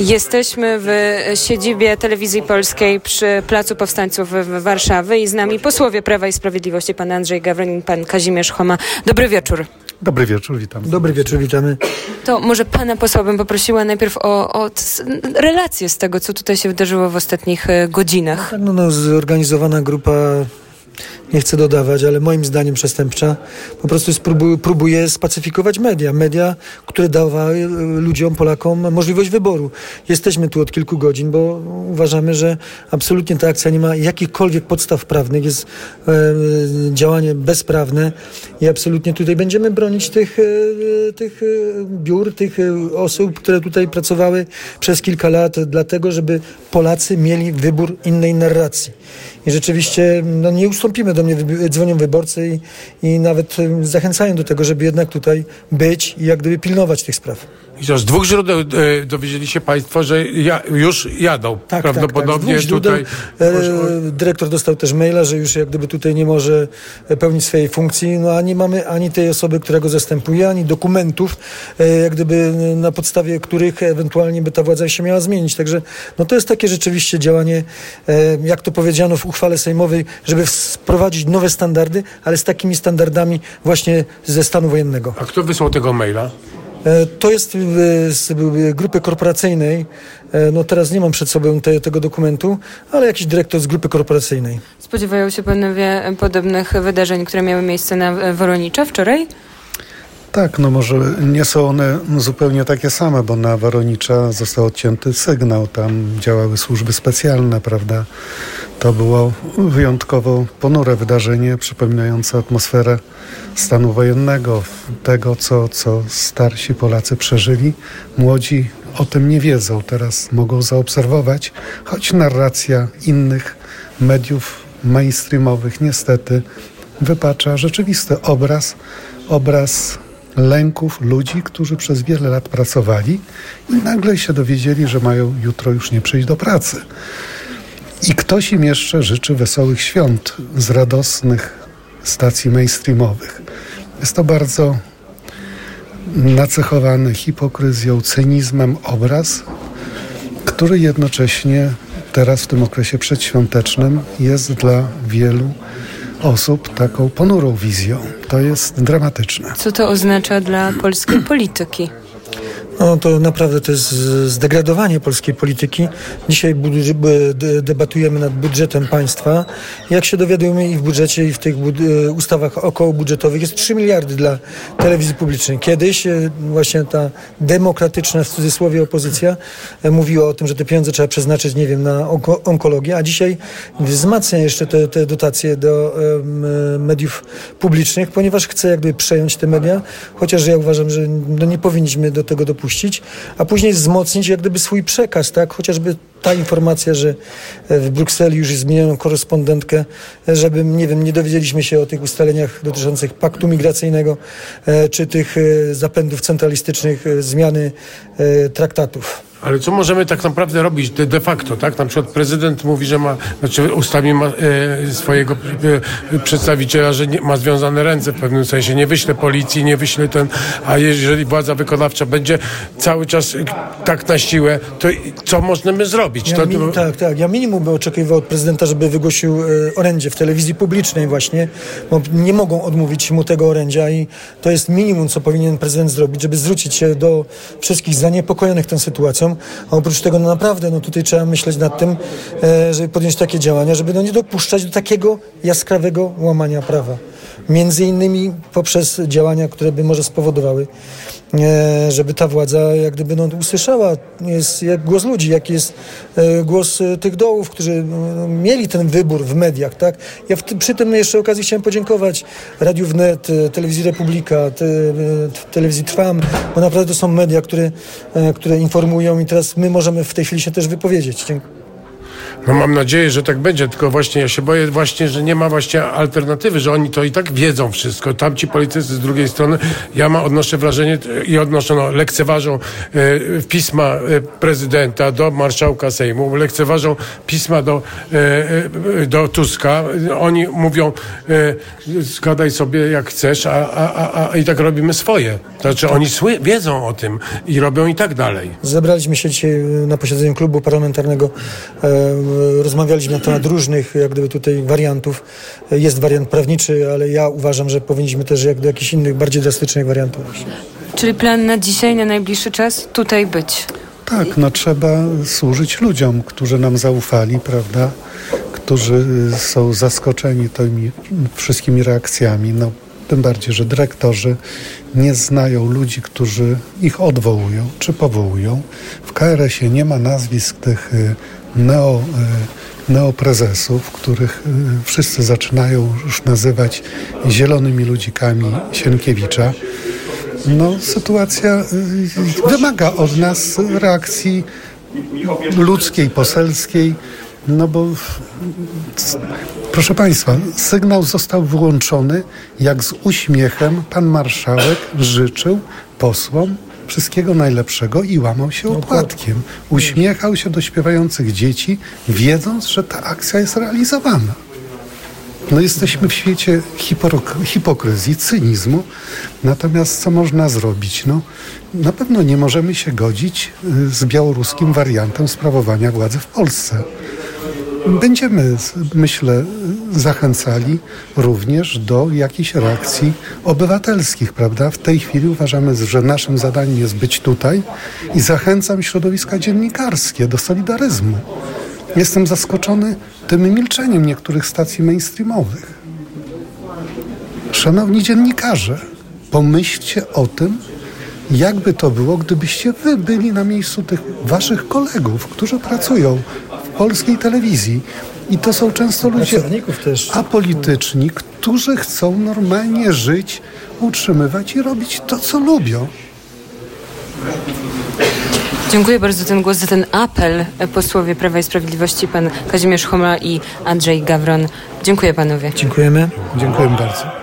Jesteśmy w siedzibie Telewizji Polskiej przy Placu Powstańców w Warszawie i z nami posłowie Prawa i Sprawiedliwości, pan Andrzej Gawronin, pan Kazimierz Choma. Dobry wieczór. Dobry wieczór, witam. Dobry wieczór, witamy. To może pana posła bym poprosiła najpierw o, o relację z tego, co tutaj się wydarzyło w ostatnich e, godzinach. No, no, zorganizowana grupa nie chcę dodawać, ale moim zdaniem przestępcza, po prostu spróbuje, próbuje spacyfikować media. Media, które dawały e, ludziom, Polakom możliwość wyboru. Jesteśmy tu od kilku godzin, bo uważamy, że absolutnie ta akcja nie ma jakichkolwiek podstaw prawnych, jest e, działanie bezprawne i absolutnie tutaj będziemy bronić tych, e, tych e, biur, tych osób, które tutaj pracowały przez kilka lat, dlatego, żeby Polacy mieli wybór innej narracji. I rzeczywiście no, nie ustąpimy do mnie, dzwonią wyborcy i, i nawet zachęcają do tego, żeby jednak tutaj być i jak gdyby pilnować tych spraw. I z dwóch źródeł e, dowiedzieli się Państwo, że ja, już jadą tak, prawdopodobnie tak, tak. tutaj. E, dyrektor dostał też maila, że już jak gdyby tutaj nie może pełnić swojej funkcji, no a nie mamy ani tej osoby, która go zastępuje, ani dokumentów, e, jak gdyby na podstawie których ewentualnie by ta władza się miała zmienić. Także no to jest takie rzeczywiście działanie, e, jak to powiedziano w uchwale sejmowej, żeby wprowadzić nowe standardy, ale z takimi standardami właśnie ze stanu wojennego. A kto wysłał tego maila? E, to jest z grupy korporacyjnej. E, no teraz nie mam przed sobą te, tego dokumentu, ale jakiś dyrektor z grupy korporacyjnej. Spodziewają się panowie podobnych wydarzeń, które miały miejsce na Woronicza wczoraj? Tak, no może nie są one zupełnie takie same, bo na Waronicza został odcięty sygnał, tam działały służby specjalne, prawda? To było wyjątkowo ponure wydarzenie, przypominające atmosferę stanu wojennego, tego, co, co starsi Polacy przeżyli. Młodzi o tym nie wiedzą, teraz mogą zaobserwować, choć narracja innych mediów mainstreamowych niestety wypacza rzeczywisty obraz, obraz lęków ludzi, którzy przez wiele lat pracowali i nagle się dowiedzieli, że mają jutro już nie przyjść do pracy. I ktoś im jeszcze życzy wesołych świąt z radosnych stacji mainstreamowych. Jest to bardzo nacechowany hipokryzją, cynizmem obraz, który jednocześnie teraz w tym okresie przedświątecznym jest dla wielu osób taką ponurą wizją. To jest dramatyczne. Co to oznacza dla polskiej polityki? No to naprawdę to jest zdegradowanie polskiej polityki. Dzisiaj debatujemy nad budżetem państwa. Jak się dowiadujemy i w budżecie, i w tych e, ustawach okołobudżetowych jest 3 miliardy dla telewizji publicznej. Kiedyś e, właśnie ta demokratyczna, w cudzysłowie, opozycja e, mówiła o tym, że te pieniądze trzeba przeznaczyć, nie wiem, na onkologię, a dzisiaj wzmacnia jeszcze te, te dotacje do mediów publicznych, ponieważ chce jakby przejąć te media, chociaż ja uważam, że no nie powinniśmy do tego dopuścić a później wzmocnić jak gdyby swój przekaz, tak? Chociażby ta informacja, że w Brukseli już zmieniono korespondentkę, żeby, nie wiem, nie dowiedzieliśmy się o tych ustaleniach dotyczących paktu migracyjnego, e, czy tych e, zapędów centralistycznych, e, zmiany traktatów. Ale co możemy tak naprawdę robić de, de, facto, tak? Na przykład prezydent mówi, że ma, znaczy ustami ma e, swojego e, przedstawiciela, że nie, ma związane ręce w pewnym sensie, nie wyśle policji, nie wyśle ten, a jeżeli władza wykonawcza będzie cały czas tak na siłę, to co możemy zrobić? Ja to. Tak, tak. Ja minimum bym oczekiwał od prezydenta, żeby wygłosił e, orędzie w telewizji publicznej właśnie, bo nie mogą odmówić mu tego orędzia i to jest minimum, co powinien prezydent zrobić, żeby zwrócić się do wszystkich zaniepokojonych tą sytuacją, a oprócz tego no naprawdę no tutaj trzeba myśleć nad tym, e, żeby podjąć takie działania, żeby no nie dopuszczać do takiego jaskrawego łamania prawa. Między innymi poprzez działania, które by może spowodowały, żeby ta władza jak gdyby no, usłyszała jest jak głos ludzi, jaki jest e, głos tych dołów, którzy no, mieli ten wybór w mediach. Tak? Ja w, przy tym jeszcze okazji chciałem podziękować Radiu Wnet, Telewizji Republika, te, Telewizji Trwam, bo naprawdę to są media, które, które informują i teraz my możemy w tej chwili się też wypowiedzieć. Dziękuję. No mam nadzieję, że tak będzie, tylko właśnie ja się boję właśnie, że nie ma właśnie alternatywy, że oni to i tak wiedzą wszystko. Tamci politycy z drugiej strony, ja ma, odnoszę wrażenie i odnoszę, no, lekceważą e, pisma e, prezydenta do marszałka Sejmu, lekceważą pisma do, e, do Tuska. Oni mówią, zgadaj sobie jak chcesz, a, a, a, a i tak robimy swoje. Znaczy oni sły, wiedzą o tym i robią i tak dalej. Zebraliśmy się dzisiaj na posiedzeniu klubu parlamentarnego, rozmawialiśmy na temat różnych jak gdyby tutaj wariantów. E, Jest wariant prawniczy, ale ja uważam, że powinniśmy też jak do jakichś innych, bardziej drastycznych wariantów. Czyli plan na dzisiaj, na najbliższy czas tutaj być. Tak, no trzeba służyć ludziom, którzy nam zaufali, prawda? Którzy y, są zaskoczeni tymi wszystkimi reakcjami. No, tym bardziej, że dyrektorzy nie znają ludzi, którzy ich odwołują czy powołują. W KRS-ie nie ma nazwisk tych neo, y, neoprezesów, których y, wszyscy zaczynają już nazywać zielonymi ludzikami Sienkiewicza. No, sytuacja y, wymaga od nas reakcji ludzkiej, poselskiej, no bo proszę Państwa, sygnał został wyłączony, jak z uśmiechem pan marszałek życzył posłom wszystkiego najlepszego i łamał się opłatkiem. Uśmiechał się do śpiewających dzieci, wiedząc, że ta akcja jest realizowana. No jesteśmy w świecie hipok- hipokryzji, cynizmu. Natomiast co można zrobić? No, na pewno nie możemy się godzić y, z białoruskim wariantem sprawowania władzy w Polsce. Będziemy, myślę, zachęcali również do jakichś reakcji obywatelskich, prawda? W tej chwili uważamy, że naszym zadaniem jest być tutaj i zachęcam środowiska dziennikarskie do solidaryzmu. Jestem zaskoczony tym milczeniem niektórych stacji mainstreamowych. Szanowni dziennikarze, pomyślcie o tym, jakby to było, gdybyście wy byli na miejscu tych waszych kolegów, którzy pracują polskiej telewizji. I to są często ludzie apolityczni, którzy chcą normalnie żyć, utrzymywać i robić to, co lubią. Dziękuję bardzo za ten głos, za ten apel e, posłowie Prawa i Sprawiedliwości, pan Kazimierz Choma i Andrzej Gawron. Dziękuję panowie. Dziękujemy. Dziękuję bardzo.